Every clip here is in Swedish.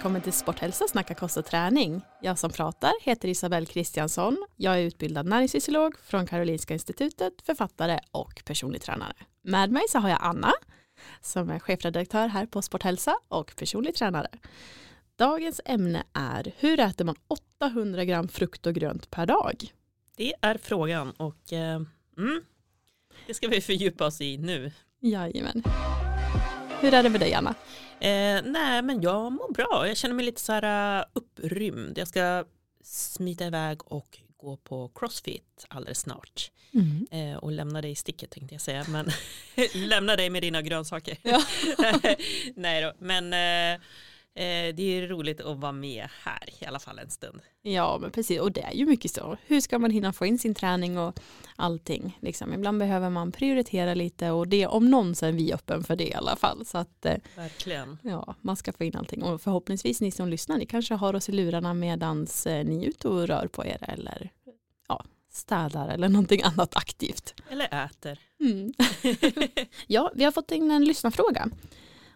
välkommen till Sporthälsa snacka kost och träning. Jag som pratar heter Isabelle Kristiansson. Jag är utbildad näringsfysiolog från Karolinska institutet, författare och personlig tränare. Med mig så har jag Anna som är chefredaktör här på Sporthälsa och personlig tränare. Dagens ämne är hur äter man 800 gram frukt och grönt per dag? Det är frågan och eh, mm, det ska vi fördjupa oss i nu. Jajamän. Hur är det med dig Anna? Eh, nej men jag mår bra, jag känner mig lite så här uh, upprymd. Jag ska smita iväg och gå på crossfit alldeles snart. Mm. Eh, och lämna dig i sticket tänkte jag säga, men lämna dig med dina grönsaker. Ja. nej då, men eh, Eh, det är roligt att vara med här i alla fall en stund. Ja, men precis. Och det är ju mycket så. Hur ska man hinna få in sin träning och allting? Liksom. Ibland behöver man prioritera lite och det om någon så är vi öppen för det i alla fall. Så att, eh, Verkligen. Ja, man ska få in allting. Och förhoppningsvis ni som lyssnar, ni kanske har oss i lurarna medan eh, ni är ute och rör på er eller ja, städar eller någonting annat aktivt. Eller äter. Mm. ja, vi har fått in en lyssnarfråga.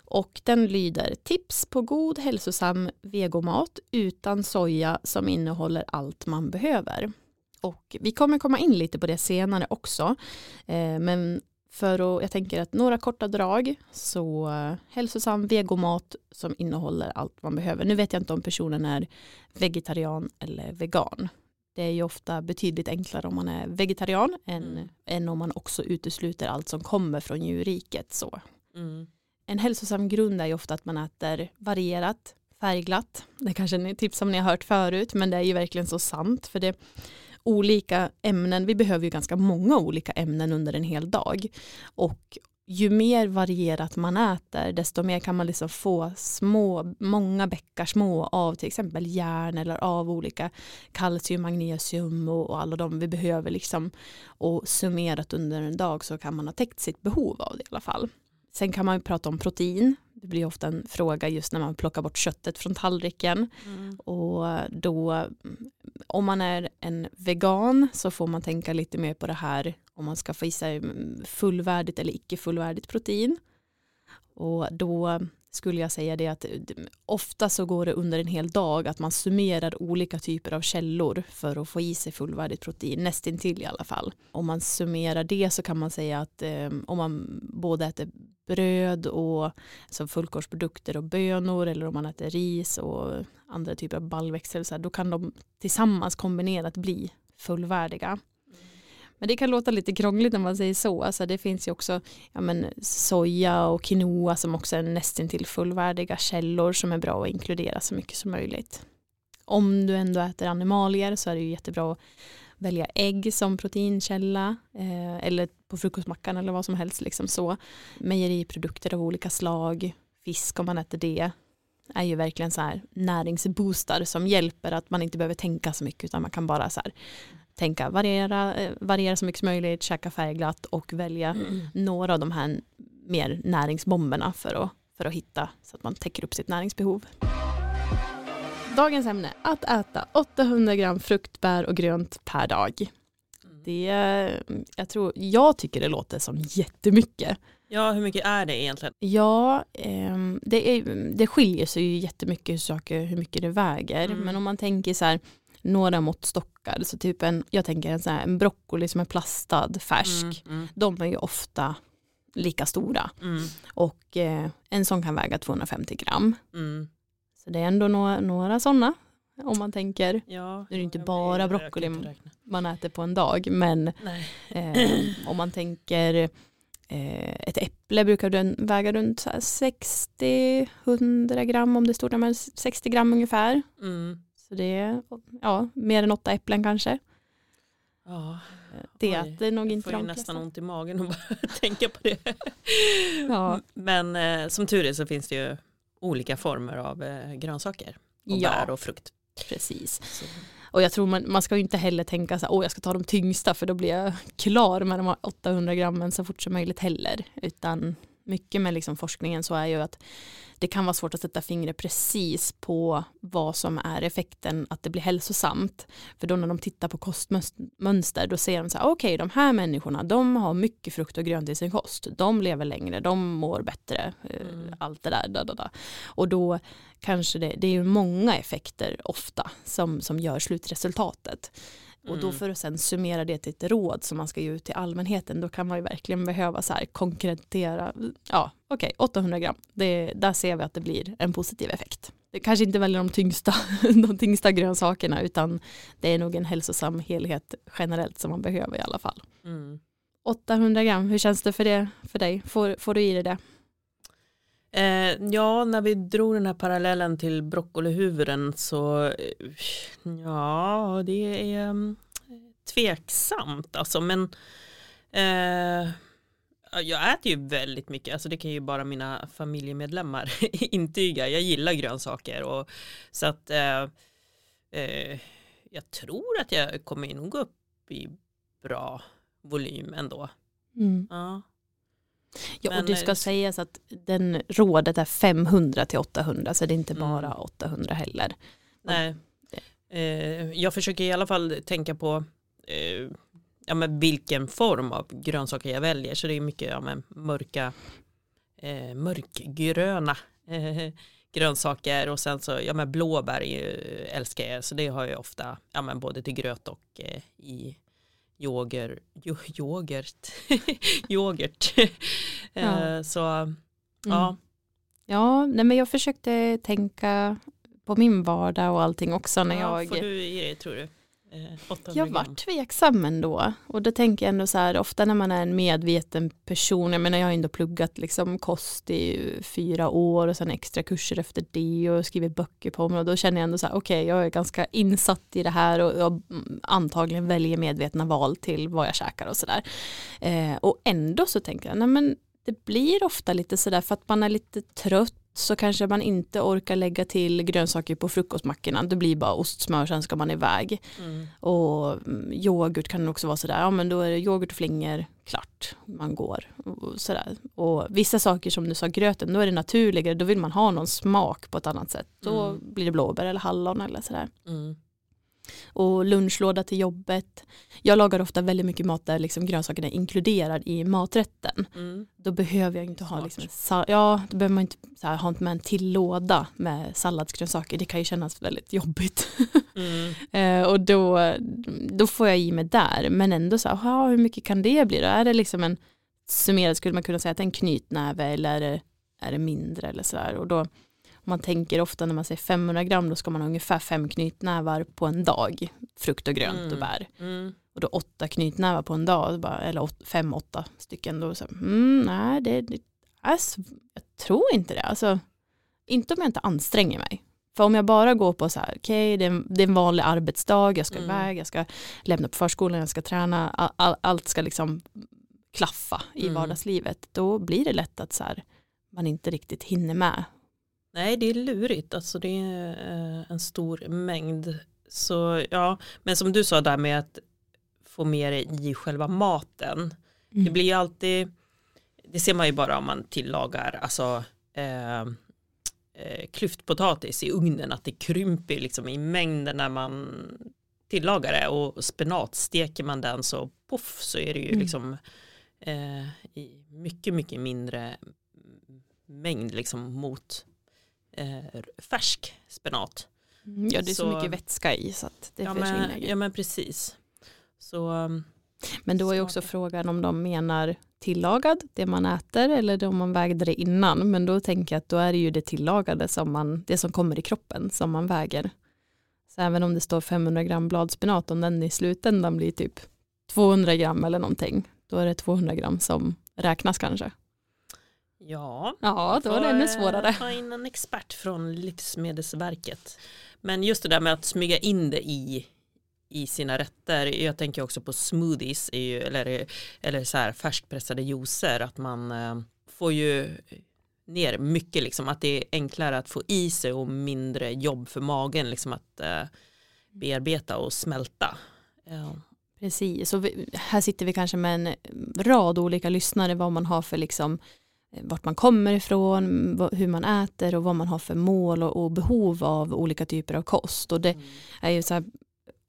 Och den lyder tips på god hälsosam vegomat utan soja som innehåller allt man behöver. Och vi kommer komma in lite på det senare också. Eh, men för att, jag tänker att några korta drag, så eh, hälsosam vegomat som innehåller allt man behöver. Nu vet jag inte om personen är vegetarian eller vegan. Det är ju ofta betydligt enklare om man är vegetarian än, mm. än om man också utesluter allt som kommer från djurriket. Så. Mm en hälsosam grund är ju ofta att man äter varierat, färgglatt. Det är kanske är ett tips som ni har hört förut, men det är ju verkligen så sant. För det olika ämnen, vi behöver ju ganska många olika ämnen under en hel dag. Och ju mer varierat man äter, desto mer kan man liksom få små, många bäckar små av till exempel järn eller av olika kalcium, magnesium och, och alla de vi behöver liksom. Och summerat under en dag så kan man ha täckt sitt behov av det i alla fall. Sen kan man prata om protein. Det blir ofta en fråga just när man plockar bort köttet från tallriken. Mm. Och då, om man är en vegan så får man tänka lite mer på det här om man ska få i sig fullvärdigt eller icke fullvärdigt protein. Och då skulle jag säga det att ofta så går det under en hel dag att man summerar olika typer av källor för att få i sig fullvärdigt protein, nästintill i alla fall. Om man summerar det så kan man säga att eh, om man både äter bröd och alltså fullkornsprodukter och bönor eller om man äter ris och andra typer av baljväxter då kan de tillsammans kombinerat bli fullvärdiga. Men det kan låta lite krångligt när man säger så. Alltså det finns ju också ja men, soja och quinoa som också är nästintill fullvärdiga källor som är bra att inkludera så mycket som möjligt. Om du ändå äter animalier så är det ju jättebra att välja ägg som proteinkälla eh, eller på frukostmackan eller vad som helst. Liksom så. Mejeriprodukter av olika slag, fisk om man äter det är ju verkligen så här näringsboostar som hjälper att man inte behöver tänka så mycket utan man kan bara så här tänka variera, eh, variera så mycket som möjligt, käka färgglatt och välja mm. några av de här mer näringsbomberna för att, för att hitta så att man täcker upp sitt näringsbehov. Dagens ämne, att äta 800 gram frukt, bär och grönt per dag. Mm. Det, jag, tror, jag tycker det låter som jättemycket. Ja, hur mycket är det egentligen? Ja, eh, det, är, det skiljer sig ju jättemycket hur, saker, hur mycket det väger. Mm. Men om man tänker så här, några måttstockar, så typ en, jag tänker en, så här, en broccoli som är plastad, färsk, mm, mm. de är ju ofta lika stora. Mm. Och eh, en sån kan väga 250 gram. Så det är ändå några, några sådana om man tänker. Ja, nu är det inte bara broccoli man äter på en dag men eh, om man tänker eh, ett äpple brukar den väga runt 60-100 gram om det är stort, men 60 gram ungefär. Mm. Så det är ja, mer än åtta äpplen kanske. Ja, det äter nog inte de får nästan ont i magen att bara tänka på det. Ja. Men eh, som tur är så finns det ju olika former av eh, grönsaker och ja. bär och frukt. Precis. Så. Och jag tror man, man ska inte heller tänka så här, åh jag ska ta de tyngsta för då blir jag klar med de här 800 grammen så fort som möjligt heller. Utan mycket med liksom forskningen så är ju att det kan vara svårt att sätta fingret precis på vad som är effekten att det blir hälsosamt. För då när de tittar på kostmönster då ser de så här, okej okay, de här människorna de har mycket frukt och grönt i sin kost. De lever längre, de mår bättre, eh, mm. allt det där. Da, da, da. Och då kanske det, det är ju många effekter ofta som, som gör slutresultatet. Och då mm. för att sen summera det till ett råd som man ska ge ut till allmänheten då kan man ju verkligen behöva så här konkretera, ja okej okay, 800 gram, det, där ser vi att det blir en positiv effekt. Det kanske inte väljer de tyngsta, de tyngsta grönsakerna utan det är nog en hälsosam helhet generellt som man behöver i alla fall. Mm. 800 gram, hur känns det för, det, för dig? Får, får du i dig det? Eh, ja, när vi drog den här parallellen till broccolihuvuden så ja, det är um, tveksamt alltså, men eh, jag äter ju väldigt mycket, alltså det kan ju bara mina familjemedlemmar intyga. Jag gillar grönsaker och så att eh, eh, jag tror att jag kommer nog upp i bra volym ändå. Mm. Ja. Ja, Men, och det ska eh, sägas att den rådet är 500 till 800 så det är inte mm. bara 800 heller. Nej, eh, jag försöker i alla fall tänka på eh, ja, men vilken form av grönsaker jag väljer så det är mycket ja, men mörka eh, mörkgröna eh, grönsaker och sen så ja men blåbär älskar jag så det har jag ofta ja men både till gröt och eh, i yoghurt, yoghurt, yoghurt. ja. Eh, så ja. Mm. Ja, nej men jag försökte tänka på min vardag och allting också när ja, jag. Får du i dig tror du? Eh, jag var tveksam ändå. Och då tänker jag ändå så här ofta när man är en medveten person, jag menar jag har ändå pluggat liksom kost i fyra år och sen extra kurser efter det och skrivit böcker på mig och då känner jag ändå så här okej okay, jag är ganska insatt i det här och jag antagligen väljer medvetna val till vad jag käkar och sådär. Eh, och ändå så tänker jag, nej men det blir ofta lite sådär för att man är lite trött så kanske man inte orkar lägga till grönsaker på frukostmackorna. Det blir bara ostsmör, sen ska man iväg. Mm. Och mm, yoghurt kan också vara sådär, ja men då är det yoghurt och flingor, klart, man går. Och, sådär. och vissa saker som du sa, gröten, då är det naturligare, då vill man ha någon smak på ett annat sätt. Då mm. blir det blåbär eller hallon eller sådär. Mm och lunchlåda till jobbet. Jag lagar ofta väldigt mycket mat där liksom grönsakerna är inkluderad i maträtten. Mm. Då behöver jag inte ha, liksom, ja, då behöver man inte här, ha med en till låda med salladsgrönsaker. Det kan ju kännas väldigt jobbigt. Mm. eh, och då, då får jag i mig där. Men ändå så här, hur mycket kan det bli då? Är det liksom en summerad, skulle man kunna säga att det är en knytnäve eller är det, är det mindre eller sådär. Och då man tänker ofta när man säger 500 gram då ska man ha ungefär fem knytnävar på en dag. Frukt och grönt mm. och bär. Mm. Och då åtta knytnävar på en dag, bara, eller åt, fem, åtta stycken. Då så, mm, nej, det, det alltså, jag tror inte det. Alltså, inte om jag inte anstränger mig. För om jag bara går på så här, okej okay, det, det, är en vanlig arbetsdag, jag ska mm. iväg, jag ska lämna på förskolan, jag ska träna, all, all, allt ska liksom klaffa i mm. vardagslivet. Då blir det lätt att så här, man inte riktigt hinner med Nej, det är lurigt. Alltså det är eh, en stor mängd. Så ja, men som du sa där med att få med det i själva maten. Mm. Det blir ju alltid, det ser man ju bara om man tillagar, alltså eh, eh, klyftpotatis i ugnen, att det krymper liksom i mängden när man tillagar det och spenat, steker man den så poff så är det ju mm. liksom eh, i mycket, mycket mindre mängd liksom mot eh, färsk spenat. Mm, ja det är så, så mycket vätska i så att det ja, försvinner. Men, ja men precis. Så, um, men då är också frågan om de menar tillagad, det man äter, eller om man vägde det innan. Men då tänker jag att då är det ju det tillagade, som man, det som kommer i kroppen, som man väger. Så även om det står 500 gram bladspenat, om den i slutändan blir typ 200 gram eller någonting, då är det 200 gram som räknas kanske. Ja, ja då är det ännu svårare. Ta in en expert från Livsmedelsverket. Men just det där med att smyga in det i, i sina rätter. Jag tänker också på smoothies eller, eller så här färskpressade juicer. Att man eh, får ju ner mycket, liksom, att det är enklare att få i sig och mindre jobb för magen liksom, att eh, bearbeta och smälta. Ja. Precis, så vi, här sitter vi kanske med en rad olika lyssnare vad man har för liksom eh, vart man kommer ifrån, hur man äter och vad man har för mål och, och behov av olika typer av kost. Och det mm. är ju så här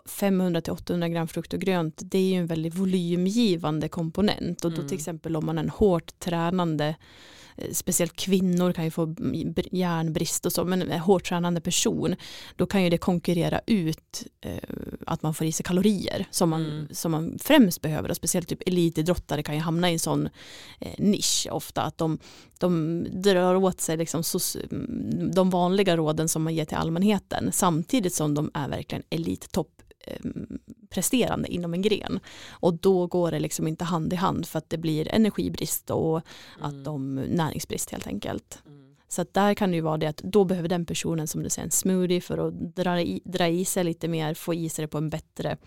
500-800 gram frukt och grönt det är ju en väldigt volymgivande komponent och då till mm. exempel om man är en hårt tränande Eh, speciellt kvinnor kan ju få järnbrist och så, men en hårt tränande person, då kan ju det konkurrera ut eh, att man får i sig kalorier som man, mm. som man främst behöver och speciellt typ elitidrottare kan ju hamna i en sån eh, nisch ofta att de, de drar åt sig liksom så, de vanliga råden som man ger till allmänheten samtidigt som de är verkligen elittopp eh, presterande inom en gren. Och då går det liksom inte hand i hand för att det blir energibrist och mm. att de näringsbrist helt enkelt. Mm. Så att där kan det ju vara det att då behöver den personen som du säger en smoothie för att dra i, dra i sig lite mer, få i sig det på en bättre,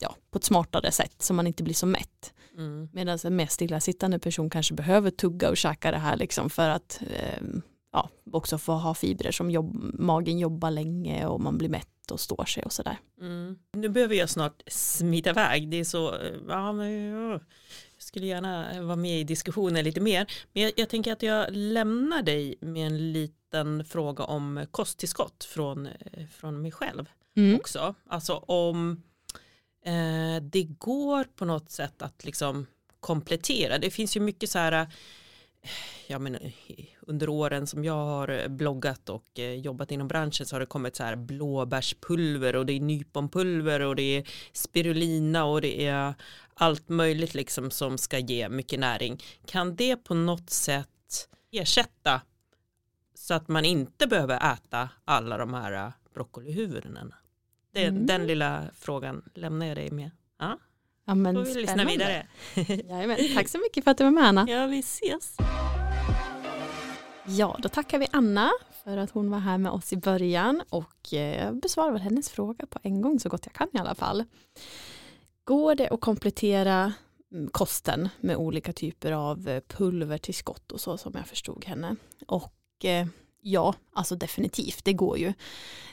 ja, på ett smartare sätt så man inte blir så mätt. Mm. Medan en mer stillasittande person kanske behöver tugga och käka det här liksom för att eh, ja, också få ha fibrer som jobb, magen jobbar länge och man blir mätt och står sig och sådär. Mm. Nu behöver jag snart smita iväg. Det är så, ja, men, jag skulle gärna vara med i diskussionen lite mer. Men jag, jag tänker att jag lämnar dig med en liten fråga om kosttillskott från, från mig själv mm. också. Alltså om eh, det går på något sätt att liksom komplettera. Det finns ju mycket så här ja, men, under åren som jag har bloggat och eh, jobbat inom branschen så har det kommit så här blåbärspulver och det är nyponpulver och det är spirulina och det är allt möjligt liksom som ska ge mycket näring. Kan det på något sätt ersätta så att man inte behöver äta alla de här broccolihuvudena? mm. Den lilla frågan lämnar jag dig med. Ja. Ja, men vi lyssna vidare. Jajamän. Tack så mycket för att du var med Anna. Ja, vi ses. Ja, då tackar vi Anna för att hon var här med oss i början och jag besvarar väl hennes fråga på en gång så gott jag kan i alla fall. Går det att komplettera mm, kosten med olika typer av eh, pulvertillskott och så som jag förstod henne? Och eh, Ja, alltså definitivt, det går ju.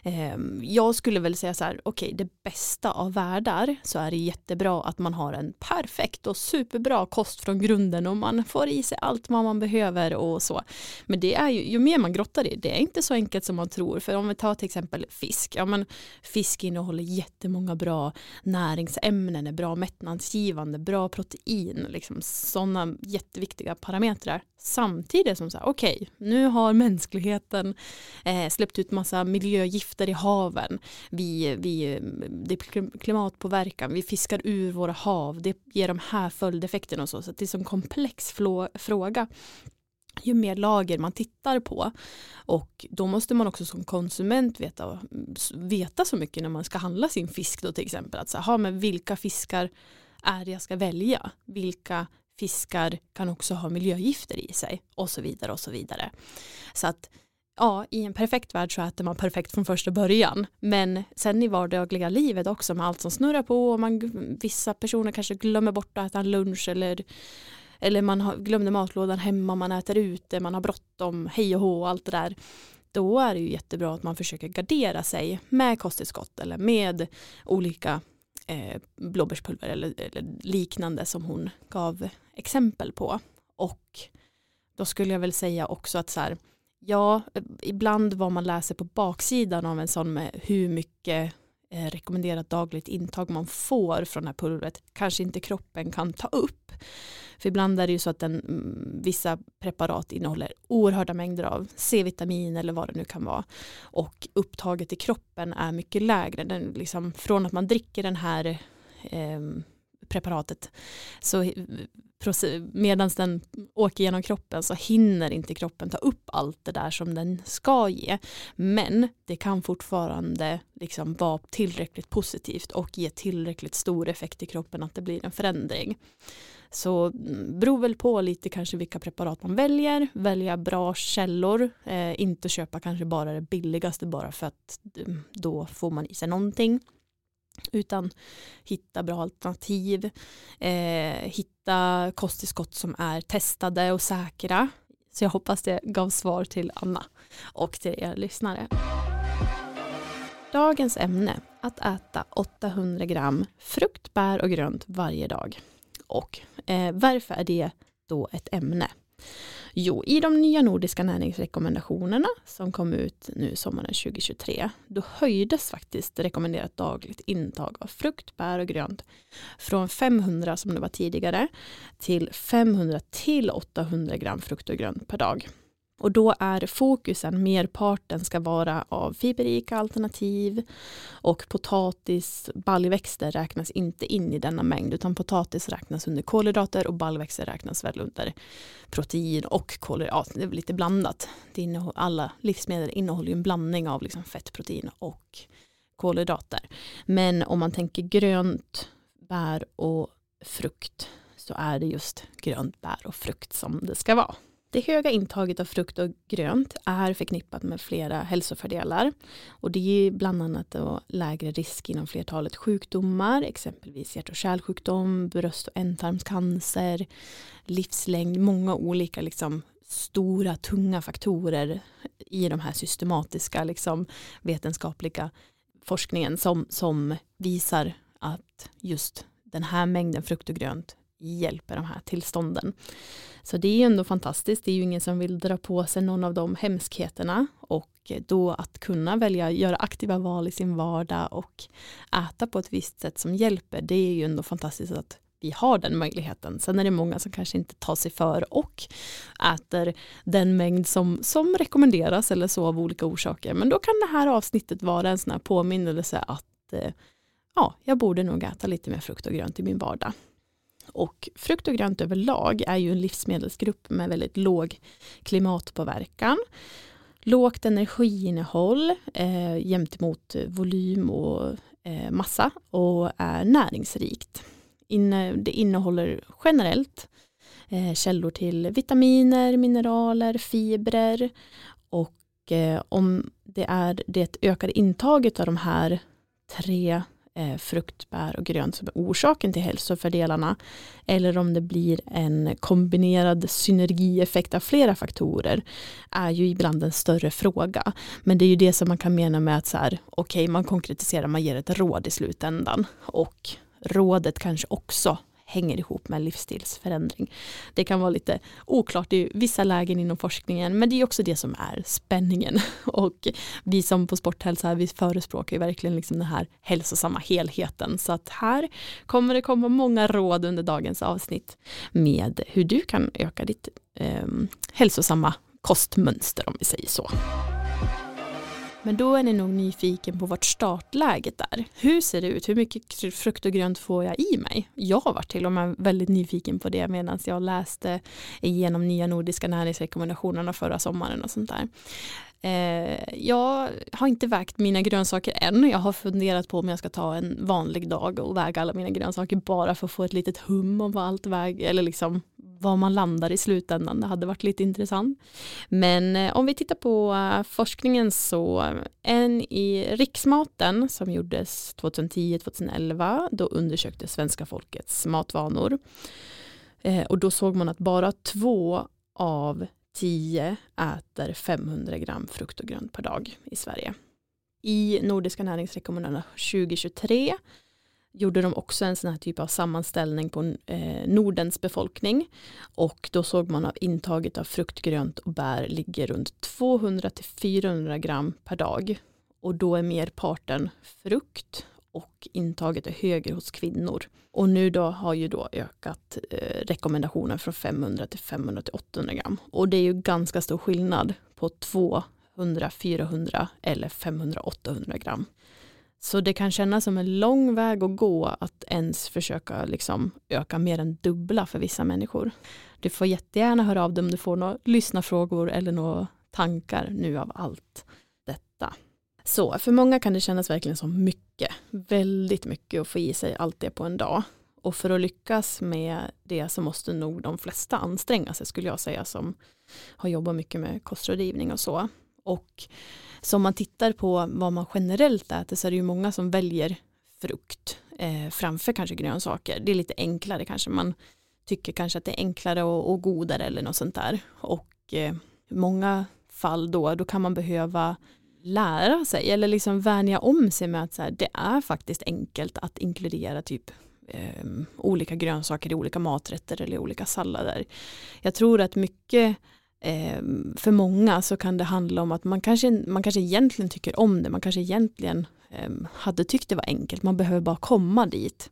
Ehm, jag skulle väl säga så här, okej, okay, det bästa av världar så är det jättebra att man har en perfekt och superbra kost från grunden och man får i sig allt vad man behöver och så. Men det är ju, ju mer man grottar i det, är inte så enkelt som man tror. För om vi tar till exempel fisk, ja men fisk innehåller jättemånga bra näringsämnen, är bra mättnadsgivande, bra protein, liksom sådana jätteviktiga parametrar. Samtidigt som så här, okej, okay, nu har mänskligheten eh, släppt ut massa miljögifter i haven. Vi, vi, det är klimatpåverkan, vi fiskar ur våra hav, det ger de här följdeffekterna och så. Så det är en sån komplex fråga ju mer lager man tittar på och då måste man också som konsument veta, veta så mycket när man ska handla sin fisk då till exempel att så här, men vilka fiskar är det jag ska välja vilka fiskar kan också ha miljögifter i sig och så vidare och så vidare. Så att ja, i en perfekt värld så äter man perfekt från första början. Men sen i vardagliga livet också med allt som snurrar på och man, vissa personer kanske glömmer bort att äta en lunch eller eller man har, glömde matlådan hemma, man äter ute, man har bråttom, hej och hå och allt det där. Då är det ju jättebra att man försöker gardera sig med kosttillskott eller med olika eh, blåbärspulver eller, eller, liknande som hon gav exempel på. Och då skulle jag väl säga också att så här, ja, ibland vad man läser på baksidan av en sån med hur mycket eh, rekommenderat dagligt intag man får från det här pulvret kanske inte kroppen kan ta upp. För ibland är det ju så att den, mm, vissa preparat innehåller oerhörda mängder av C-vitamin eller vad det nu kan vara. Och upptaget i kroppen är mycket lägre. Den, liksom, från att man dricker den här eh, preparatet så medan den åker genom kroppen så hinner inte kroppen ta upp allt det där som den ska ge. Men det kan fortfarande liksom vara tillräckligt positivt och ge tillräckligt stor effekt i kroppen att det blir en förändring. Så mm, beror väl på lite kanske vilka preparat man väljer, välja bra källor, eh, inte köpa kanske bara det billigaste bara för att mm, då får man i sig någonting utan hitta bra alternativ, eh, hitta kosttillskott som är testade och säkra. Så jag hoppas det gav svar till Anna och till er lyssnare. Dagens ämne, att äta 800 gram frukt, bär och grönt varje dag. Och eh, varför är det då ett ämne? Jo, i de nya nordiska näringsrekommendationerna som kom ut nu sommaren 2023, då höjdes faktiskt rekommenderat dagligt intag av frukt, bär och grönt från 500 som det var tidigare till 500 till 800 gram frukt och grönt per dag. Och då är fokusen, merparten ska vara av fiberrika alternativ och potatis, baljväxter räknas inte in i denna mängd utan potatis räknas under kolhydrater och baljväxter räknas väl under protein och kolhydrater. Det är lite blandat. Det innehåller, alla livsmedel innehåller ju en blandning av liksom fett, protein och kolhydrater. Men om man tänker grönt, bär och frukt så är det just grönt, bär och frukt som det ska vara. Det höga intaget av frukt och grönt är förknippat med flera hälsofördelar och det ger bland annat lägre risk inom flertalet sjukdomar, exempelvis hjärt och kärlsjukdom, bröst och ändtarmscancer, livslängd, många olika liksom, stora tunga faktorer i de här systematiska liksom, vetenskapliga forskningen som, som visar att just den här mängden frukt och grönt hjälper de här tillstånden. Så det är ju ändå fantastiskt, det är ju ingen som vill dra på sig någon av de hemskheterna och då att kunna välja göra aktiva val i sin vardag och äta på ett visst sätt som hjälper, det är ju ändå fantastiskt att vi har den möjligheten. Sen är det många som kanske inte tar sig för och äter den mängd som, som rekommenderas eller så av olika orsaker. Men då kan det här avsnittet vara en sån här påminnelse att eh, ja, jag borde nog äta lite mer frukt och grönt i min vardag. Och frukt och grönt överlag är ju en livsmedelsgrupp med väldigt låg klimatpåverkan. Lågt energiinnehåll eh, jämt mot volym och eh, massa och är näringsrikt. Inne, det innehåller generellt eh, källor till vitaminer, mineraler, fibrer och eh, om det är det ökade intaget av de här tre eh, frukt, bär och grönt som är orsaken till hälsofördelarna eller om det blir en kombinerad synergieffekt av flera faktorer är ju ibland en större fråga. Men det är ju det som man kan mena med att så här, okej, okay, man konkretiserar, man ger ett råd i slutändan och rådet kanske också hänger ihop med livsstilsförändring. Det kan vara lite oklart i vissa lägen inom forskningen men det är också det som är spänningen och vi som på Sporthälsa vi förespråkar ju verkligen liksom den här hälsosamma helheten så att här kommer det komma många råd under dagens avsnitt med hur du kan öka ditt eh, hälsosamma kostmönster om vi säger så. Men då är ni nog nyfiken på vart startläget är. Hur ser det ut? Hur mycket frukt och grönt får jag i mig? Jag har varit till och med väldigt nyfiken på det medan jag läste igenom nya nordiska näringsrekommendationerna förra sommaren och sånt där. Eh, jag har inte vägt mina grönsaker än. Jag har funderat på om jag ska ta en vanlig dag och väga alla mina grönsaker bara för att få ett litet hum om vad allt väger eller liksom var man landar i slutändan. Det hade varit lite intressant. Men eh, om vi tittar på eh, forskningen så en i riksmaten som gjordes 2010-2011 då undersöktes svenska folkets matvanor. Eh, och då såg man att bara två av tio äter 500 gram frukt och grönt per dag i Sverige. I Nordiska näringsrekommendationerna 2023 gjorde de också en sån här typ av sammanställning på eh, Nordens befolkning och då såg man att intaget av frukt, grönt och bär ligger runt 200 400 gram per dag och då är merparten frukt och intaget är högre hos kvinnor. Och nu då har ju då ökat eh, rekommendationen från 500 till 500 till 800 gram. Och det är ju ganska stor skillnad på 200, 400 eller 500, 800 gram. Så det kan kännas som en lång väg att gå att ens försöka liksom öka mer än dubbla för vissa människor. Du får jättegärna höra av dig om du får några lyssnarfrågor eller några tankar nu av allt detta. Så för många kan det kännas verkligen som mycket, väldigt mycket att få i sig allt det på en dag. Och för att lyckas med det så måste nog de flesta anstränga sig skulle jag säga som har jobbat mycket med kostrådgivning och så. Och som man tittar på vad man generellt äter så är det ju många som väljer frukt eh, framför kanske grönsaker. Det är lite enklare kanske. Man tycker kanske att det är enklare och, och godare eller något sånt där. Och eh, många fall då, då kan man behöva lära sig eller liksom vänja om sig med att så här, det är faktiskt enkelt att inkludera typ eh, olika grönsaker i olika maträtter eller olika sallader. Jag tror att mycket Ehm, för många så kan det handla om att man kanske, man kanske egentligen tycker om det, man kanske egentligen eh, hade tyckt det var enkelt, man behöver bara komma dit.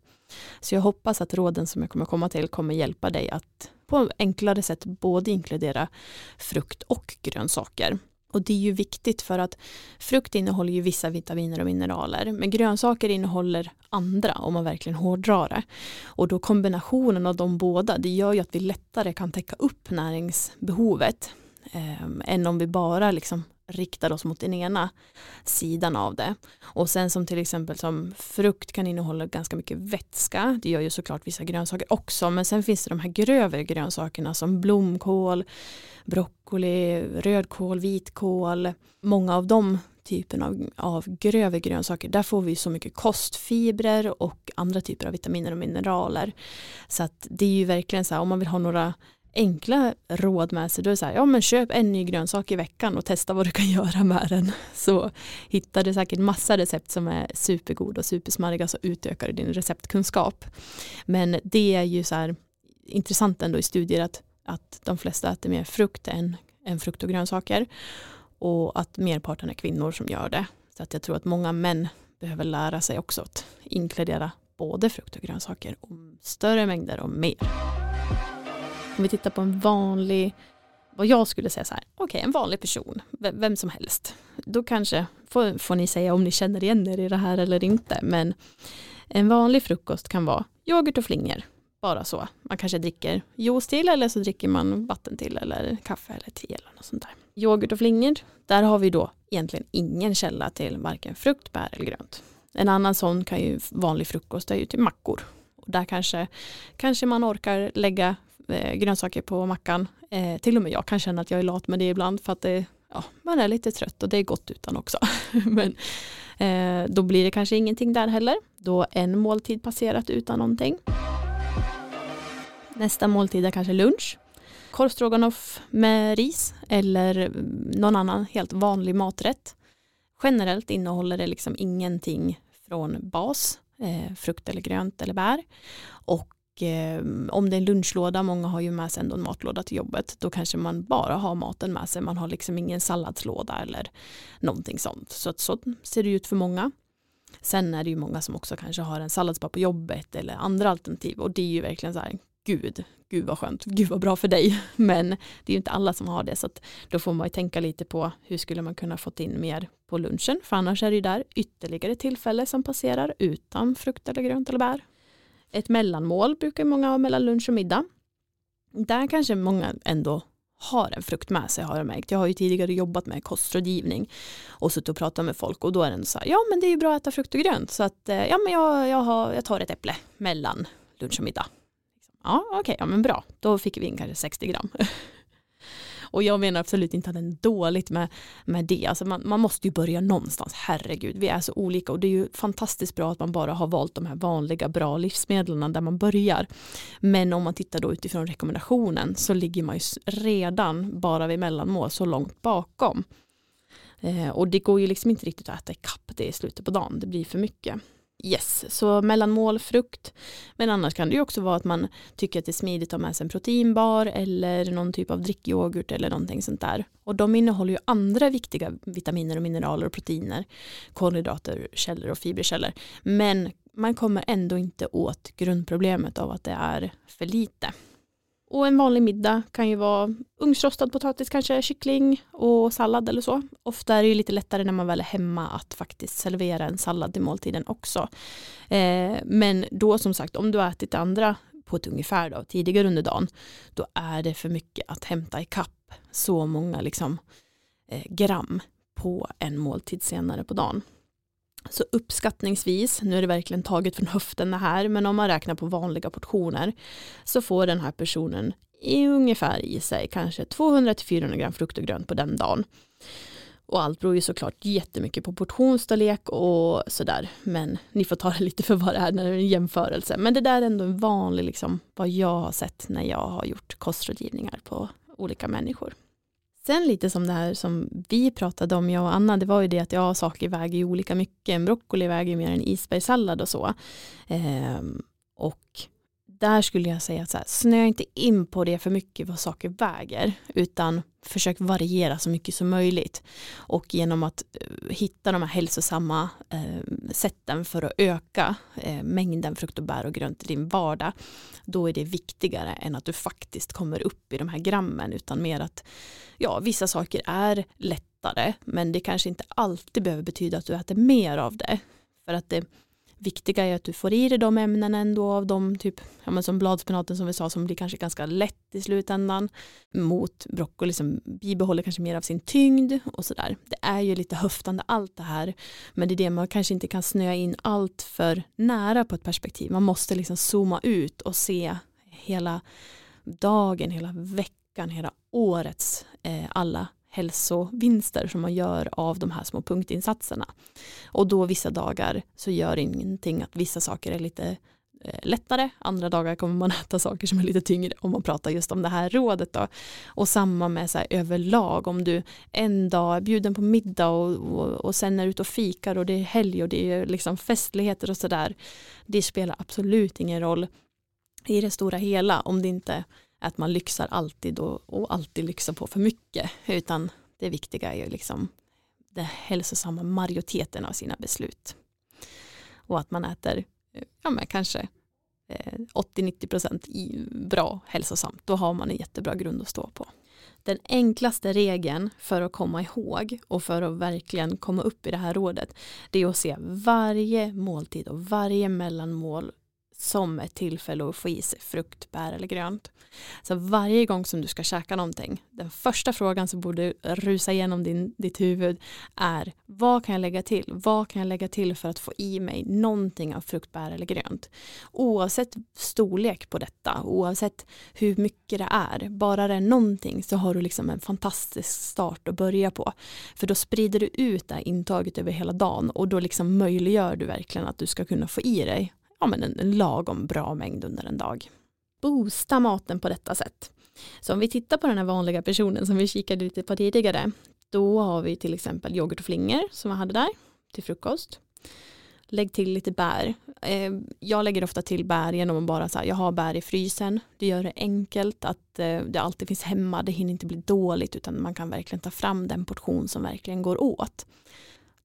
Så jag hoppas att råden som jag kommer komma till kommer hjälpa dig att på enklare sätt både inkludera frukt och grönsaker. Och det är ju viktigt för att frukt innehåller ju vissa vitaminer och mineraler men grönsaker innehåller andra om man verkligen hårdrar det. Och då kombinationen av de båda det gör ju att vi lättare kan täcka upp näringsbehovet eh, än om vi bara liksom riktar oss mot den ena sidan av det. Och sen som till exempel som frukt kan innehålla ganska mycket vätska. Det gör ju såklart vissa grönsaker också. Men sen finns det de här grövre grönsakerna som blomkål, broccoli, rödkål, vitkål. Många av de typen av, av grövre grönsaker, där får vi så mycket kostfibrer och andra typer av vitaminer och mineraler. Så att det är ju verkligen så här, om man vill ha några enkla råd med sig. Då är det så här, ja men köp en ny grönsak i veckan och testa vad du kan göra med den. Så hittar du säkert massa recept som är supergoda och supersmarriga så utökar du din receptkunskap. Men det är ju så här intressant ändå i studier att, att de flesta äter mer frukt än, än frukt och grönsaker. Och att merparten är kvinnor som gör det. Så att jag tror att många män behöver lära sig också att inkludera både frukt och grönsaker om större mängder och mer. Om vi tittar på en vanlig, vad jag skulle säga så här, okej okay, en vanlig person, vem som helst. Då kanske, får, får ni säga om ni känner igen er i det här eller inte, men en vanlig frukost kan vara yoghurt och flingor. Bara så. Man kanske dricker juice till eller så dricker man vatten till eller kaffe eller te eller något sånt där. Yoghurt och flingor, där har vi då egentligen ingen källa till varken frukt, bär eller grönt. En annan sån kan ju vanlig frukost är ju till mackor. Och där kanske, kanske man orkar lägga eh, grönsaker på mackan. Eh, till och med jag kan känna att jag är lat med det ibland för att det, ja, man är lite trött och det är gott utan också. Men eh, då blir det kanske ingenting där heller. Då en måltid passerat utan någonting. Nästa måltid är kanske lunch. Korvstroganoff med ris eller någon annan helt vanlig maträtt. Generellt innehåller det liksom ingenting från bas, eh, frukt eller grönt eller bär. Och Ehm, om det är en lunchlåda, många har ju med sig ändå en matlåda till jobbet, då kanske man bara har maten med sig, man har liksom ingen salladslåda eller någonting sånt. Så, så ser det ut för många. Sen är det ju många som också kanske har en salladsbar på jobbet eller andra alternativ och det är ju verkligen så här, gud, gud vad skönt, gud vad bra för dig. Men det är ju inte alla som har det så att då får man ju tänka lite på hur skulle man kunna fått in mer på lunchen för annars är det ju där ytterligare tillfälle som passerar utan frukt eller grönt eller bär. Ett mellanmål brukar många ha mellan lunch och middag. Där kanske många ändå har en frukt med sig har jag märkt. Jag har ju tidigare jobbat med kostrådgivning och suttit och pratat med folk och då är det så här, ja men det är ju bra att äta frukt och grönt så att eh, ja men jag, jag, har, jag tar ett äpple mellan lunch och middag. Ja okej, okay, ja men bra, då fick vi in kanske 60 gram. Och jag menar absolut inte att det är dåligt med, med det. Alltså man, man måste ju börja någonstans, herregud. Vi är så olika och det är ju fantastiskt bra att man bara har valt de här vanliga bra livsmedlen där man börjar. Men om man tittar då utifrån rekommendationen så ligger man ju redan bara vid mellanmål så långt bakom. Eh, och det går ju liksom inte riktigt att äta ikapp det i slutet på dagen, det blir för mycket. Yes, så mellanmål, frukt. Men annars kan det ju också vara att man tycker att det är smidigt att ha med sig en proteinbar eller någon typ av drickyoghurt eller någonting sånt där. Och de innehåller ju andra viktiga vitaminer och mineraler och proteiner, kolhydrater, källor och fiberkällor. Men man kommer ändå inte åt grundproblemet av att det är för lite. Och en vanlig middag kan ju vara ugnsrostad potatis, kanske kyckling och sallad eller så. Ofta är det ju lite lättare när man väl är hemma att faktiskt servera en sallad till måltiden också. Eh, men då som sagt, om du har ätit andra på ett ungefär då, tidigare under dagen, då är det för mycket att hämta i kapp så många liksom, eh, gram på en måltid senare på dagen. Så uppskattningsvis, nu är det verkligen taget från höften det här, men om man räknar på vanliga portioner så får den här personen i ungefär i sig kanske 200-400 gram frukt och grönt på den dagen. Och allt beror ju såklart jättemycket på portionsstorlek och sådär. Men ni får ta det lite för vad det är när det är en jämförelse. Men det där är ändå en vanlig, liksom, vad jag har sett när jag har gjort kostrådgivningar på olika människor. Sen lite som det här som vi pratade om, jag och Anna, det var ju det att ja, saker väger ju olika mycket. En broccoli väger ju mer än isbergssallad och så. Eh, Och där skulle jag säga att så här, snöa inte in på det för mycket vad saker väger utan försök variera så mycket som möjligt. Och genom att eh, hitta de här hälsosamma eh, sätten för att öka eh, mängden frukt och bär och grönt i din vardag då är det viktigare än att du faktiskt kommer upp i de här grammen utan mer att ja, vissa saker är lättare men det kanske inte alltid behöver betyda att du äter mer av det. För att det viktiga är att du får i dig de ämnen ändå av de typ, ja men som bladspenaten som vi sa som blir kanske ganska lätt i slutändan mot broccoli som bibehåller kanske mer av sin tyngd och sådär. Det är ju lite höftande allt det här men det är det man kanske inte kan snöa in allt för nära på ett perspektiv. Man måste liksom zooma ut och se hela dagen, hela veckan, hela årets eh, alla hälsovinster som man gör av de här små punktinsatserna. Och då vissa dagar så gör ingenting att vissa saker är lite eh, lättare, andra dagar kommer man äta saker som är lite tyngre om man pratar just om det här rådet då. Och samma med så här, överlag om du en dag är bjuden på middag och, och, och sen är ute och fikar och det är helg och det är liksom festligheter och sådär. Det spelar absolut ingen roll i det stora hela om det inte att man lyxar alltid och, och alltid lyxar på för mycket utan det viktiga är ju liksom den hälsosamma majoriteten av sina beslut. Och att man äter eh, ja, men kanske eh, 80-90% bra hälsosamt, då har man en jättebra grund att stå på. Den enklaste regeln för att komma ihåg och för att verkligen komma upp i det här rådet det är att se varje måltid och varje mellanmål som ett tillfälle att få i sig frukt, bär eller grönt. Så varje gång som du ska käka någonting, den första frågan som borde rusa igenom din, ditt huvud är vad kan jag lägga till? Vad kan jag lägga till för att få i mig någonting av frukt, bär eller grönt? Oavsett storlek på detta, oavsett hur mycket det är, bara det är någonting så har du liksom en fantastisk start att börja på. För då sprider du ut det här intaget över hela dagen och då liksom möjliggör du verkligen att du ska kunna få i dig ja, men en, en lagom bra mängd under en dag. Boosta maten på detta sätt. Så om vi tittar på den här vanliga personen som vi kikade lite på tidigare, då har vi till exempel yoghurt och flingor som jag hade där till frukost. Lägg till lite bär. Eh, jag lägger ofta till bär genom att bara säga jag har bär i frysen. Det gör det enkelt att eh, det alltid finns hemma. Det hinner inte bli dåligt utan man kan verkligen ta fram den portion som verkligen går åt.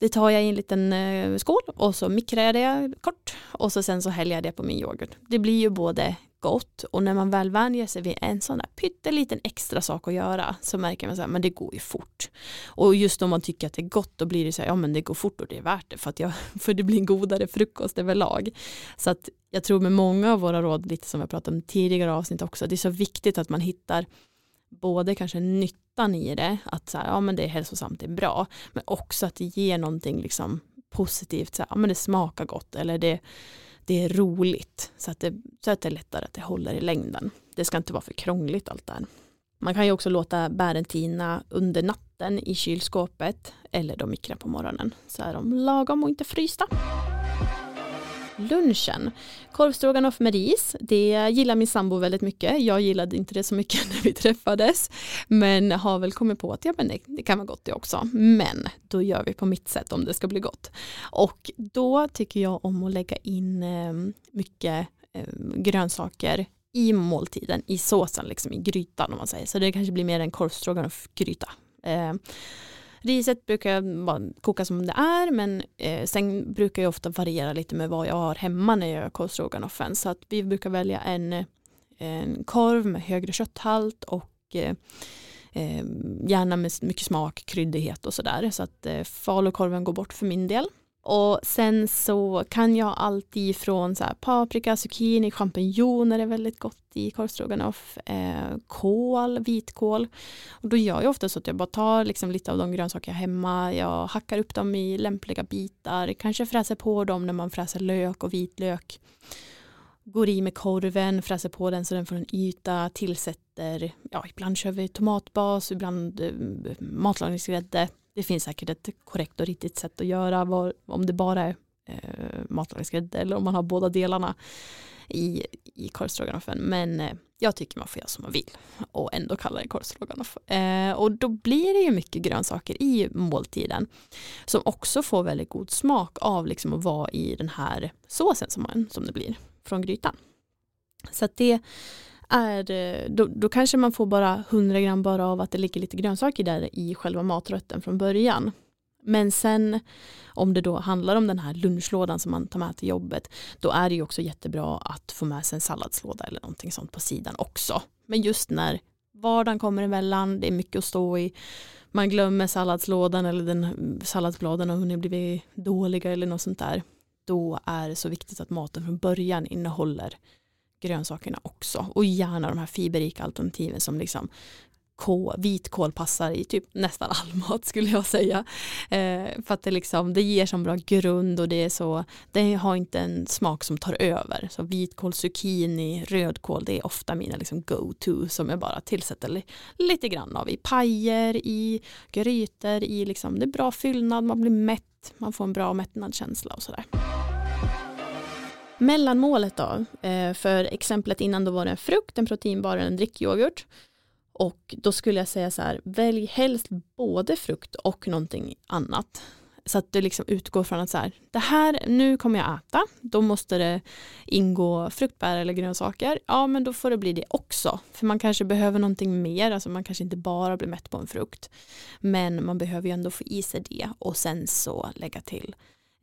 Det tar jag i en liten eh, skål och så mikrar jag det kort och så sen så häller jag det på min yoghurt. Det blir ju både gott och när man väl vänjer sig vid en sån där pytteliten extra sak att göra så märker man så här, men det går ju fort. Och just om man tycker att det är gott då blir det så här, ja men det går fort och det är värt det för att jag, för det blir en godare frukost överlag. Så att jag tror med många av våra råd, lite som jag pratade om tidigare avsnitt också, det är så viktigt att man hittar både kanske nytt nyttan i det, att så här, ja, men det är hälsosamt, det är bra, men också att det ger någonting liksom positivt, så här, ja, men det smakar gott eller det, det är roligt så att det, så att det är lättare att det håller i längden. Det ska inte vara för krångligt allt det här. Man kan ju också låta bären tina under natten i kylskåpet eller då mikra på morgonen så är de lagom och inte frysta lunchen. Korvstroganoff med ris, det gillar min sambo väldigt mycket. Jag gillade inte det så mycket när vi träffades, men har väl kommit på att ja, men det, det kan vara gott det också. Men då gör vi på mitt sätt om det ska bli gott. Och då tycker jag om att lägga in eh, mycket eh, grönsaker i måltiden, i såsen, liksom i grytan om man säger. Så det kanske blir mer en korvstroganoff-gryta. Ehm, Riset brukar jag bara koka som det är men eh, sen brukar jag ofta variera lite med vad jag har hemma när jag gör korvstroganoffen. Så att vi brukar välja en, en korv med högre kötthalt och eh, eh gärna med mycket smak, kryddighet och sådär. Så att eh, falukorven går bort för min del. Och sen så kan jag alltid från så här paprika, zucchini, champinjoner är väldigt gott i korvstroganoff, eh, kål, vitkål. Och då gör jag ofta så att jag bara tar liksom lite av de grönsaker jag har hemma, jag hackar upp dem i lämpliga bitar, kanske fräser på dem när man fräser lök och vitlök. Går i med korven, fräser på den så den får en yta, tillsätter, ja ibland kör vi tomatbas, ibland eh, matlagningsgrädde det finns säkert ett korrekt och riktigt sätt att göra var, om det bara är eh, matlagningsgrädde eller om man har båda delarna i, i korvstroganoffen. Men eh, jag tycker man får göra som man vill och ändå kalla det korvstroganoff. Eh, och då blir det ju mycket grönsaker i måltiden som också får väldigt god smak av liksom att vara i den här såsen som, man, som det blir. från grytan. Så att det är, eh, då, då kanske man får bara 100 gram bara av att det ligger lite grönsaker där i själva maträtten från början. Men sen om det då handlar om den här lunchlådan som man tar med till jobbet då är det ju också jättebra att få med sig en salladslåda eller någonting sånt på sidan också. Men just när vardagen kommer emellan, det är mycket att stå i, man glömmer salladslådan eller den salladsbladen har hunnit blivit dåliga eller något sånt där. Då är det så viktigt att maten från början innehåller grönsakerna också och gärna de här fiberrika alternativen som liksom kål, vitkål passar i typ nästan all mat skulle jag säga. Eh, för att det, liksom, det ger så bra grund och det är så, det har inte en smak som tar över. Så vitkål, zucchini, rödkål, det är ofta mina liksom go-to som jag bara tillsätter li, lite grann av i pajer, i grytor, i liksom, det är bra fyllnad, man blir mätt, man får en bra mättnadskänsla och sådär. Mellanmålet då, eh, för exemplet innan då var det en frukt, en proteinbar eller en drickyoghurt. Och då skulle jag säga så här, välj helst både frukt och någonting annat. Så att du liksom utgår från att så här, det här, nu kommer jag äta, då måste det ingå fruktbär eller grönsaker. Ja, men då får det bli det också. För man kanske behöver någonting mer, alltså man kanske inte bara blir mätt på en frukt. Men man behöver ju ändå få i sig det och sen så lägga till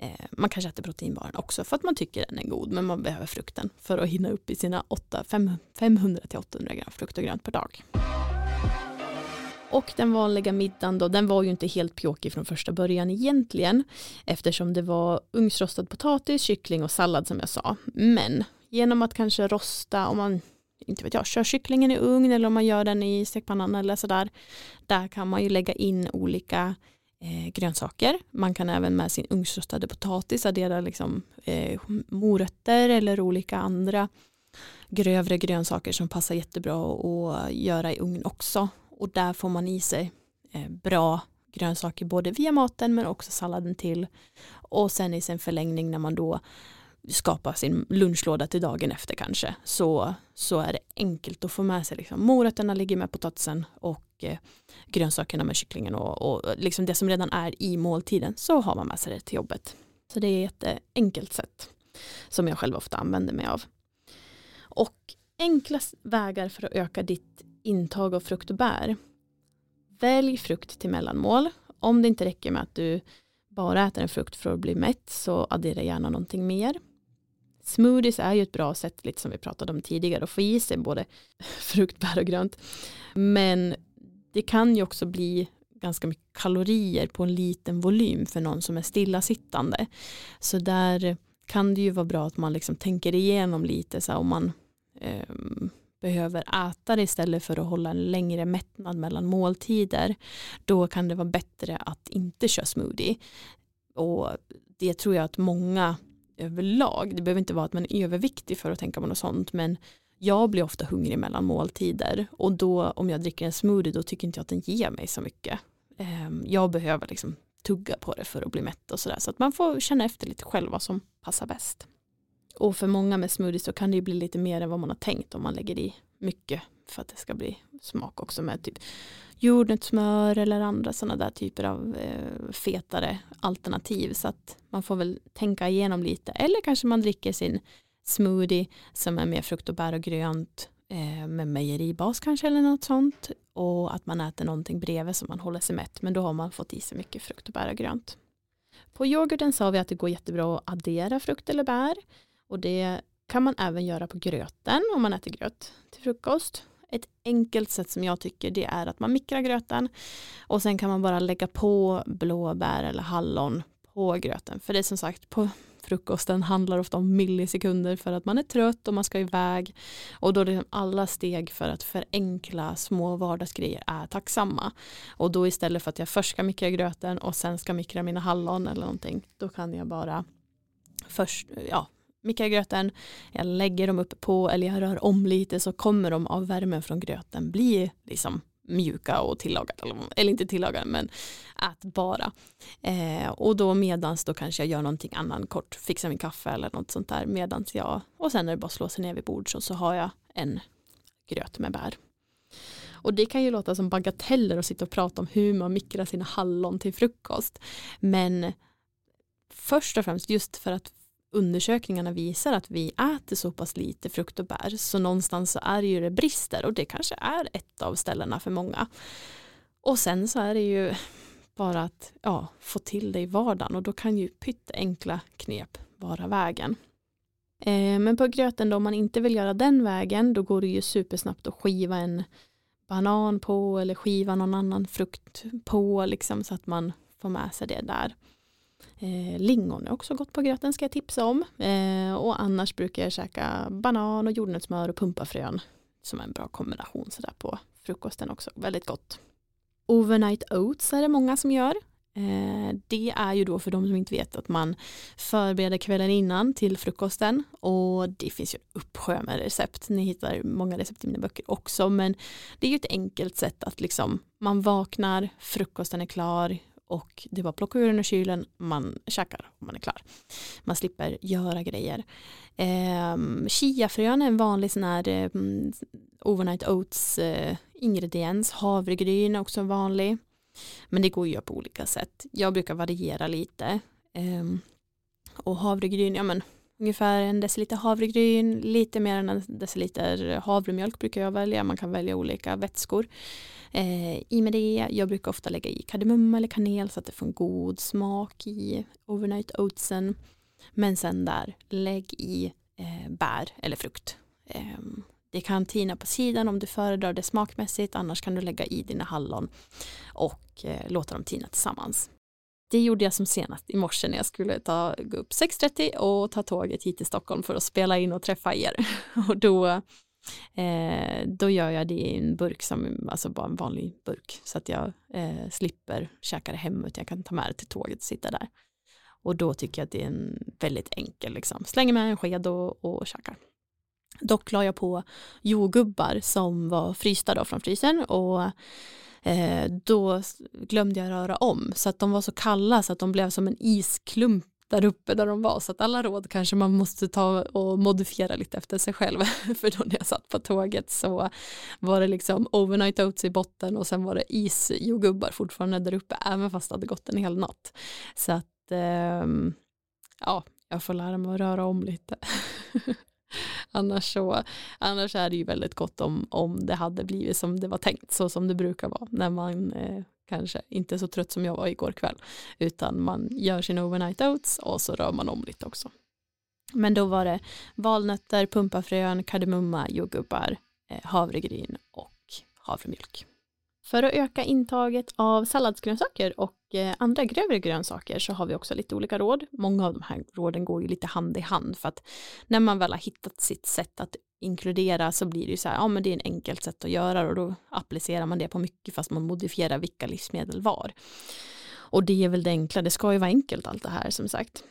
Eh, man kanske äter proteinbaren också för att man tycker den är god men man behöver frukten för att hinna upp i sina 500-800 gram frukt och grönt per dag. Och den vanliga middagen då, den var ju inte helt pjåkig från första början egentligen eftersom det var ugnsrostad potatis, kyckling och sallad som jag sa. Men genom att kanske rosta, om man inte vet jag, kör kycklingen i ugn eller om man gör den i stekpannan eller sådär, där kan man ju lägga in olika eh, grönsaker. Man kan även med sin ugnsrostade potatis addera liksom, eh, morötter eller olika andra grövre grönsaker som passar jättebra att göra i ugn också. Och där får man i sig eh, bra grönsaker både via maten men också salladen till. Och sen i sin förlängning när man då skapar sin lunchlåda till dagen efter kanske så, så är det enkelt att få med sig liksom, morötterna ligger med potatisen och eh, grönsakerna med kycklingen och, och liksom det som redan är i måltiden så har man med sig det till jobbet. Så det är ett eh, enkelt sätt som jag själv ofta använder mig av. Och enkla vägar för att öka ditt intag av frukt och bär. Välj frukt till mellanmål. Om det inte räcker med att du bara äter en frukt för att bli mätt så addera gärna någonting mer. Smoothies är ju ett bra sätt, lite som vi pratade om tidigare, att få i sig både frukt, bär och grönt. Men det kan ju också bli ganska mycket kalorier på en liten volym för någon som är stillasittande. Så där kan det ju vara bra att man liksom tänker igenom lite så här, om man eh, behöver äta det istället för att hålla en längre mättnad mellan måltider. Då kan det vara bättre att inte köra smoothie. Och det tror jag att många överlag, det behöver inte vara att man är överviktig för att tänka på något sånt, men jag blir ofta hungrig mellan måltider och då om jag dricker en smoothie då tycker inte jag att den ger mig så mycket. Ehm, jag behöver liksom tugga på det för att bli mätt och sådär så att man får känna efter lite själv vad som passar bäst. Och för många med smoothies så kan det bli lite mer än vad man har tänkt om man lägger i mycket för att det ska bli smak också med typ jordnötssmör eller andra sådana där typer av eh, fetare alternativ så att man får väl tänka igenom lite eller kanske man dricker sin smoothie som är med frukt och bär och grönt eh, med mejeribas kanske eller något sånt och att man äter någonting bredvid så man håller sig mätt men då har man fått i sig mycket frukt och bär och grönt. På yoghurten sa vi att det går jättebra att addera frukt eller bär och det kan man även göra på gröten om man äter gröt till frukost. Ett enkelt sätt som jag tycker det är att man mikrar gröten och sen kan man bara lägga på blåbär eller hallon på gröten. För det är som sagt på frukosten handlar ofta om millisekunder för att man är trött och man ska iväg. Och då är det liksom alla steg för att förenkla små vardagsgrejer är tacksamma. Och då istället för att jag först ska mikra gröten och sen ska mikra mina hallon eller någonting, då kan jag bara först, ja, mikra gröten, jag lägger dem uppe på eller jag rör om lite så kommer de av värmen från gröten bli liksom mjuka och tillagade, eller inte tillagade men ätbara. Eh, och då medans då kanske jag gör någonting annan kort, fixar min kaffe eller något sånt där medans jag, och sen är det bara att slå sig ner vid bord så, så har jag en gröt med bär. Och det kan ju låta som bagateller att sitta och prata om hur man mikrar sina hallon till frukost. Men först och främst just för att undersökningarna visar att vi äter så pass lite frukt och bär så någonstans så är det ju det brister och det kanske är ett av ställena för många. Och sen så är det ju bara att ja, få till det i vardagen och då kan ju pyttenkla knep vara vägen. Eh, men på gröten då om man inte vill göra den vägen då går det ju supersnabbt att skiva en banan på eller skiva någon annan frukt på liksom så att man får med sig det där. Eh, lingon är också gott på gröten ska jag tipsa om. Eh, och annars brukar jag käka banan och jordnötssmör och pumpafrön som är en bra kombination sådär på frukosten också. Väldigt gott. Overnight oats är det många som gör. Eh, det är ju då för de som inte vet att man förbereder kvällen innan till frukosten och det finns ju en uppsjö med recept. Ni hittar många recept i mina böcker också men det är ju ett enkelt sätt att liksom man vaknar, frukosten är klar, och det var plocka ur den ur kylen, man käkar och man är klar. Man slipper göra grejer. Eh, chiafrön är en vanlig sån här eh, overnight oats eh, ingrediens. Havregryn är också vanlig. Men det går ju på olika sätt. Jag brukar variera lite. Eh, och havregryn, ja men ungefär en deciliter havregryn, lite mer än en deciliter havremjölk brukar jag välja. Man kan välja olika vätskor. Eh, I med det, jag brukar ofta lägga i kardemumma eller kanel så att det får en god smak i overnight oatsen. Men sen där, lägg i eh, bär eller frukt. Eh, det kan tina på sidan om du föredrar det smakmässigt, annars kan du lägga i dina hallon och eh, låta dem tina tillsammans. Det gjorde jag som senast i morse när jag skulle ta, gå upp 6.30 och ta tåget hit till Stockholm för att spela in och träffa er. Och då Eh, då gör jag det i en burk som, alltså bara en vanlig burk så att jag eh, slipper käka det hemma utan jag kan ta med det till tåget och sitta där. Och då tycker jag att det är en väldigt enkel, liksom. slänger med en sked och, och käkar. Dock la jag på jordgubbar som var frysta då från frysen och Eh, då glömde jag röra om. Så att de var så kalla så att de blev som en isklump där uppe där de var. Så att alla råd kanske man måste ta och modifiera lite efter sig själv. För då när jag satt på tåget så var det liksom overnight oats i botten och sen var det isjordgubbar fortfarande där uppe även fast det hade gått en hel natt. Så att eh, ja jag får lära mig att röra om lite. annars så annars är det ju väldigt gott om, om det hade blivit som det var tänkt så som det brukar vara när man eh, kanske inte så trött som jag var igår kväll utan man gör sin overnight oats och så rör man om lite också. Men då var det valnötter, pumpafrön, kardemumma, jordgubbar, eh, havregryn och havremjölk. För att öka intaget av salladsgrönsaker och Eh, andra grövre grönsaker så har vi också lite olika råd. Många av de här råden går ju lite hand i hand för att när man väl har hittat sitt sätt att inkludera så blir det ju så här, ja men det är en enkelt sätt att göra och då applicerar man det på mycket fast man modifierar vilka livsmedel var. Och det är väl det enkla, det ska ju vara enkelt allt det här som sagt.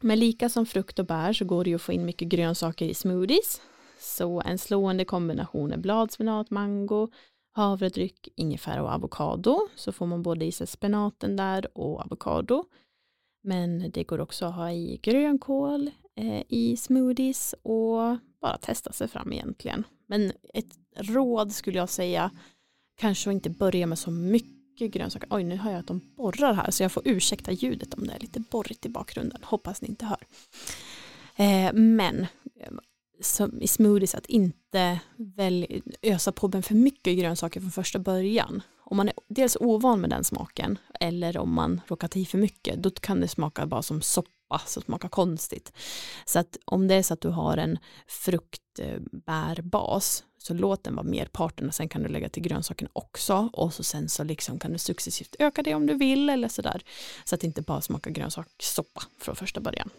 Men lika som frukt och bär så går det ju att få in mycket grönsaker i smoothies. Så en slående kombination är bladspenat, mango, havredryck, ingefära och avokado. Så får man både i sig spenaten där och avokado. Men det går också att ha i grönkål, eh, i smoothies och bara testa sig fram egentligen. Men ett råd skulle jag säga, kanske inte börja med så mycket grönsaker. Oj, nu hör jag att de borrar här så jag får ursäkta ljudet om det är lite borrigt i bakgrunden. Hoppas ni inte hör. Eh, men som i smoothies att inte väl, ösa på med för mycket grönsaker från första början. Om man är dels ovan med den smaken eller om man råkar ta i för mycket då kan det smaka bara som soppa så smakar konstigt. Så att om det är så att du har en fruktbärbas så låt den vara merparten och sen kan du lägga till grönsakerna också och så sen så liksom kan du successivt öka det om du vill eller sådär så att det inte bara smakar grönsakssoppa från första början.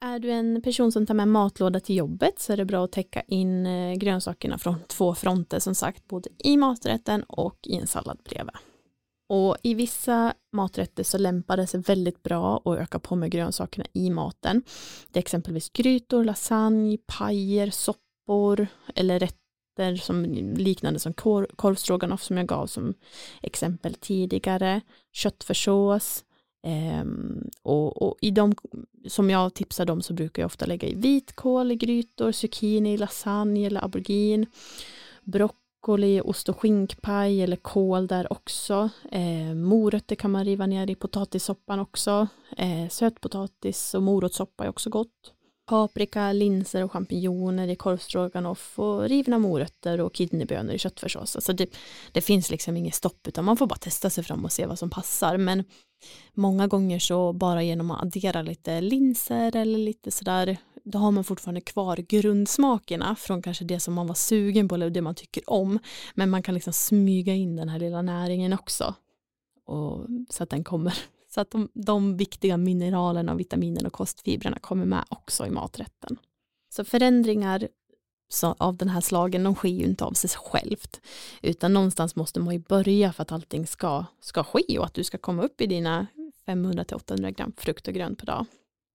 Är du en person som tar med matlåda till jobbet så är det bra att täcka in eh, grönsakerna från två fronter som sagt, både i maträtten och i en sallad bredvid. Och i vissa maträtter så lämpar det sig väldigt bra att öka på med grönsakerna i maten. Det är exempelvis grytor, lasagne, pajer, soppor eller rätter som liknande som korvstroganoff som jag gav som exempel tidigare, köttfärssås, Um, och, och, i de som jag tipsar om så brukar jag ofta lägga i vitkål i grytor, zucchini, lasagne eller aubergine, broccoli broccoli, ost och skinkpaj eller kål där också. Eh, morötter kan man riva ner i potatissoppan också. Eh, sötpotatis och morotssoppa är också gott. Paprika, linser och champinjoner i korvstroganoff och rivna morötter och kidneybönor i köttfärssås. Alltså det, det finns liksom inget stopp utan man får bara testa sig fram och se vad som passar. Men många gånger så bara genom att addera lite linser eller lite sådär då har man fortfarande kvar grundsmakerna från kanske det som man var sugen på eller det man tycker om. Men man kan liksom smyga in den här lilla näringen också. Och, så att den kommer, så att de, de viktiga mineralerna, vitaminerna och kostfibrerna kommer med också i maträtten. Så förändringar så av den här slagen, de sker ju inte av sig självt. Utan någonstans måste man ju börja för att allting ska, ska ske och att du ska komma upp i dina 500-800 gram frukt och grönt per dag.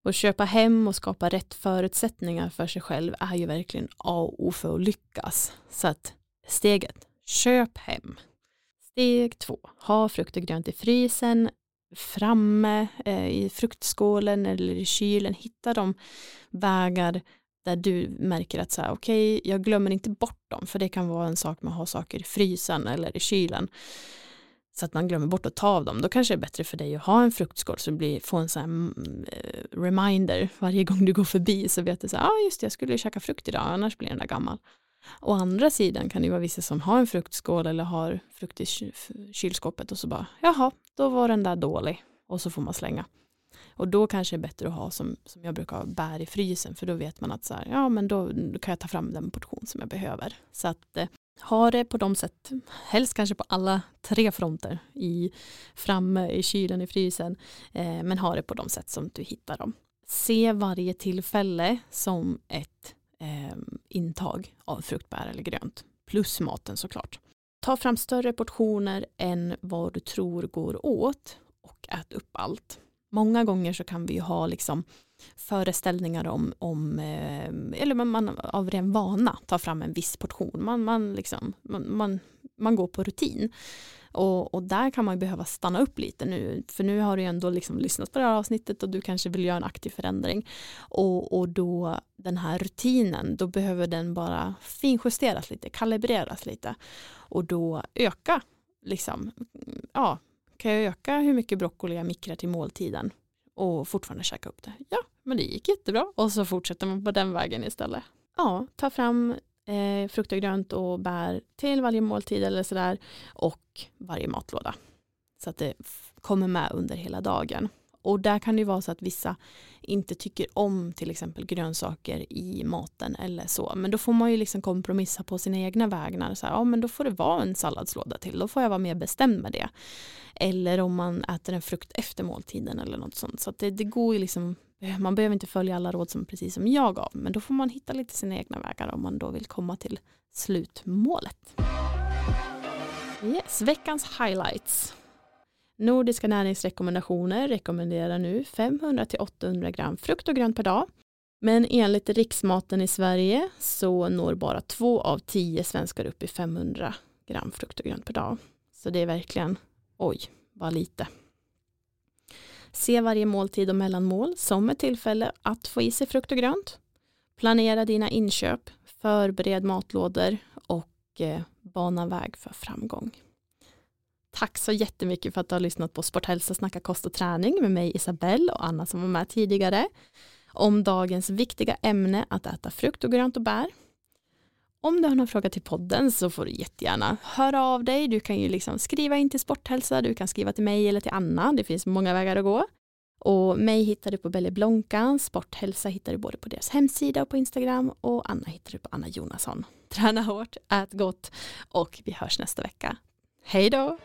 Och köpa hem och skapa rätt förutsättningar för sig själv är ju verkligen A och O för att lyckas. Så att steget, köp hem. Steg två, ha frukt och grönt i frysen, framme eh, i fruktskålen eller i kylen. Hitta de vägar där du märker att så här, okej, okay, jag glömmer inte bort dem, för det kan vara en sak med att ha saker i frysen eller i kylen så att man glömmer bort att ta av dem, då kanske det är bättre för dig att ha en fruktskål så du får en sån här mm, eh, reminder varje gång du går förbi så vet du så ja ah, just det, jag skulle käka frukt idag, annars blir den där gammal. Å andra sidan kan det vara vissa som har en fruktskål eller har frukt i kylskåpet och så bara, jaha, då var den där dålig och så får man slänga. Och då kanske det är bättre att ha som, som jag brukar ha bär i frysen för då vet man att så här, ja men då, då kan jag ta fram den portion som jag behöver. Så att eh, ha det på de sätt, helst kanske på alla tre fronter, i, framme, i kylen, i frysen, eh, men ha det på de sätt som du hittar dem. Se varje tillfälle som ett eh, intag av fruktbär eller grönt, plus maten såklart. Ta fram större portioner än vad du tror går åt och ät upp allt. Många gånger så kan vi ju ha liksom föreställningar om, om eh, eller man av ren vana tar fram en viss portion. Man, man, liksom, man, man, man går på rutin. Och, och, där kan man behöva stanna upp lite nu, för nu har du ändå liksom lyssnat på det här avsnittet och du kanske vill göra en aktiv förändring. Och, och då den här rutinen, då behöver den bara finjusteras lite, kalibreras lite. Och då öka, liksom, ja, kan jag öka hur mycket broccoli jag mikrar till måltiden och fortfarande käka upp det? Ja, men det gick jättebra. Och så fortsätter man på den vägen istället. Ja, ta fram eh, frukt och grönt och bär till varje måltid eller sådär och varje matlåda. Så att det kommer med under hela dagen. Och där kan det vara så att vissa inte tycker om till exempel grönsaker i maten eller så. Men då får man ju liksom kompromissa på sina egna vägnar. Så här, ja, men då får det vara en salladslåda till. Då får jag vara mer bestämd med det. Eller om man äter en frukt efter måltiden eller något sånt. Så det, det går ju liksom man behöver inte följa alla råd som precis som jag gav, men då får man hitta lite sina egna vägar om man då vill komma till slutmålet. Yes, veckans highlights. Nordiska näringsrekommendationer rekommenderar nu 500-800 gram frukt och grönt per dag. Men enligt riksmaten i Sverige så når bara två av tio svenskar upp i 500 gram frukt och grönt per dag. Så det är verkligen, oj, vad lite. Se varje måltid och mellanmål som ett tillfälle att få i sig frukt och grönt. Planera dina inköp, förbered matlådor och eh, bana väg för framgång. Tack så jättemycket för att du har lyssnat på Sporthälsa snacka kost och träning med mig Isabelle och Anna som var med tidigare om dagens viktiga ämne att äta frukt och grönt och bär. Om du har någon fråga till podden så får du jättegärna höra av dig. Du kan ju liksom skriva in till Sporthälsa, du kan skriva till mig eller till Anna. Det finns många vägar att gå. Och mig hittar du på Belle Blonka, Sporthälsa hittar du både på deras hemsida och på Instagram och Anna hittar du på Anna Jonasson. Träna hårt, ät gott och vi hörs nästa vecka. Hej då!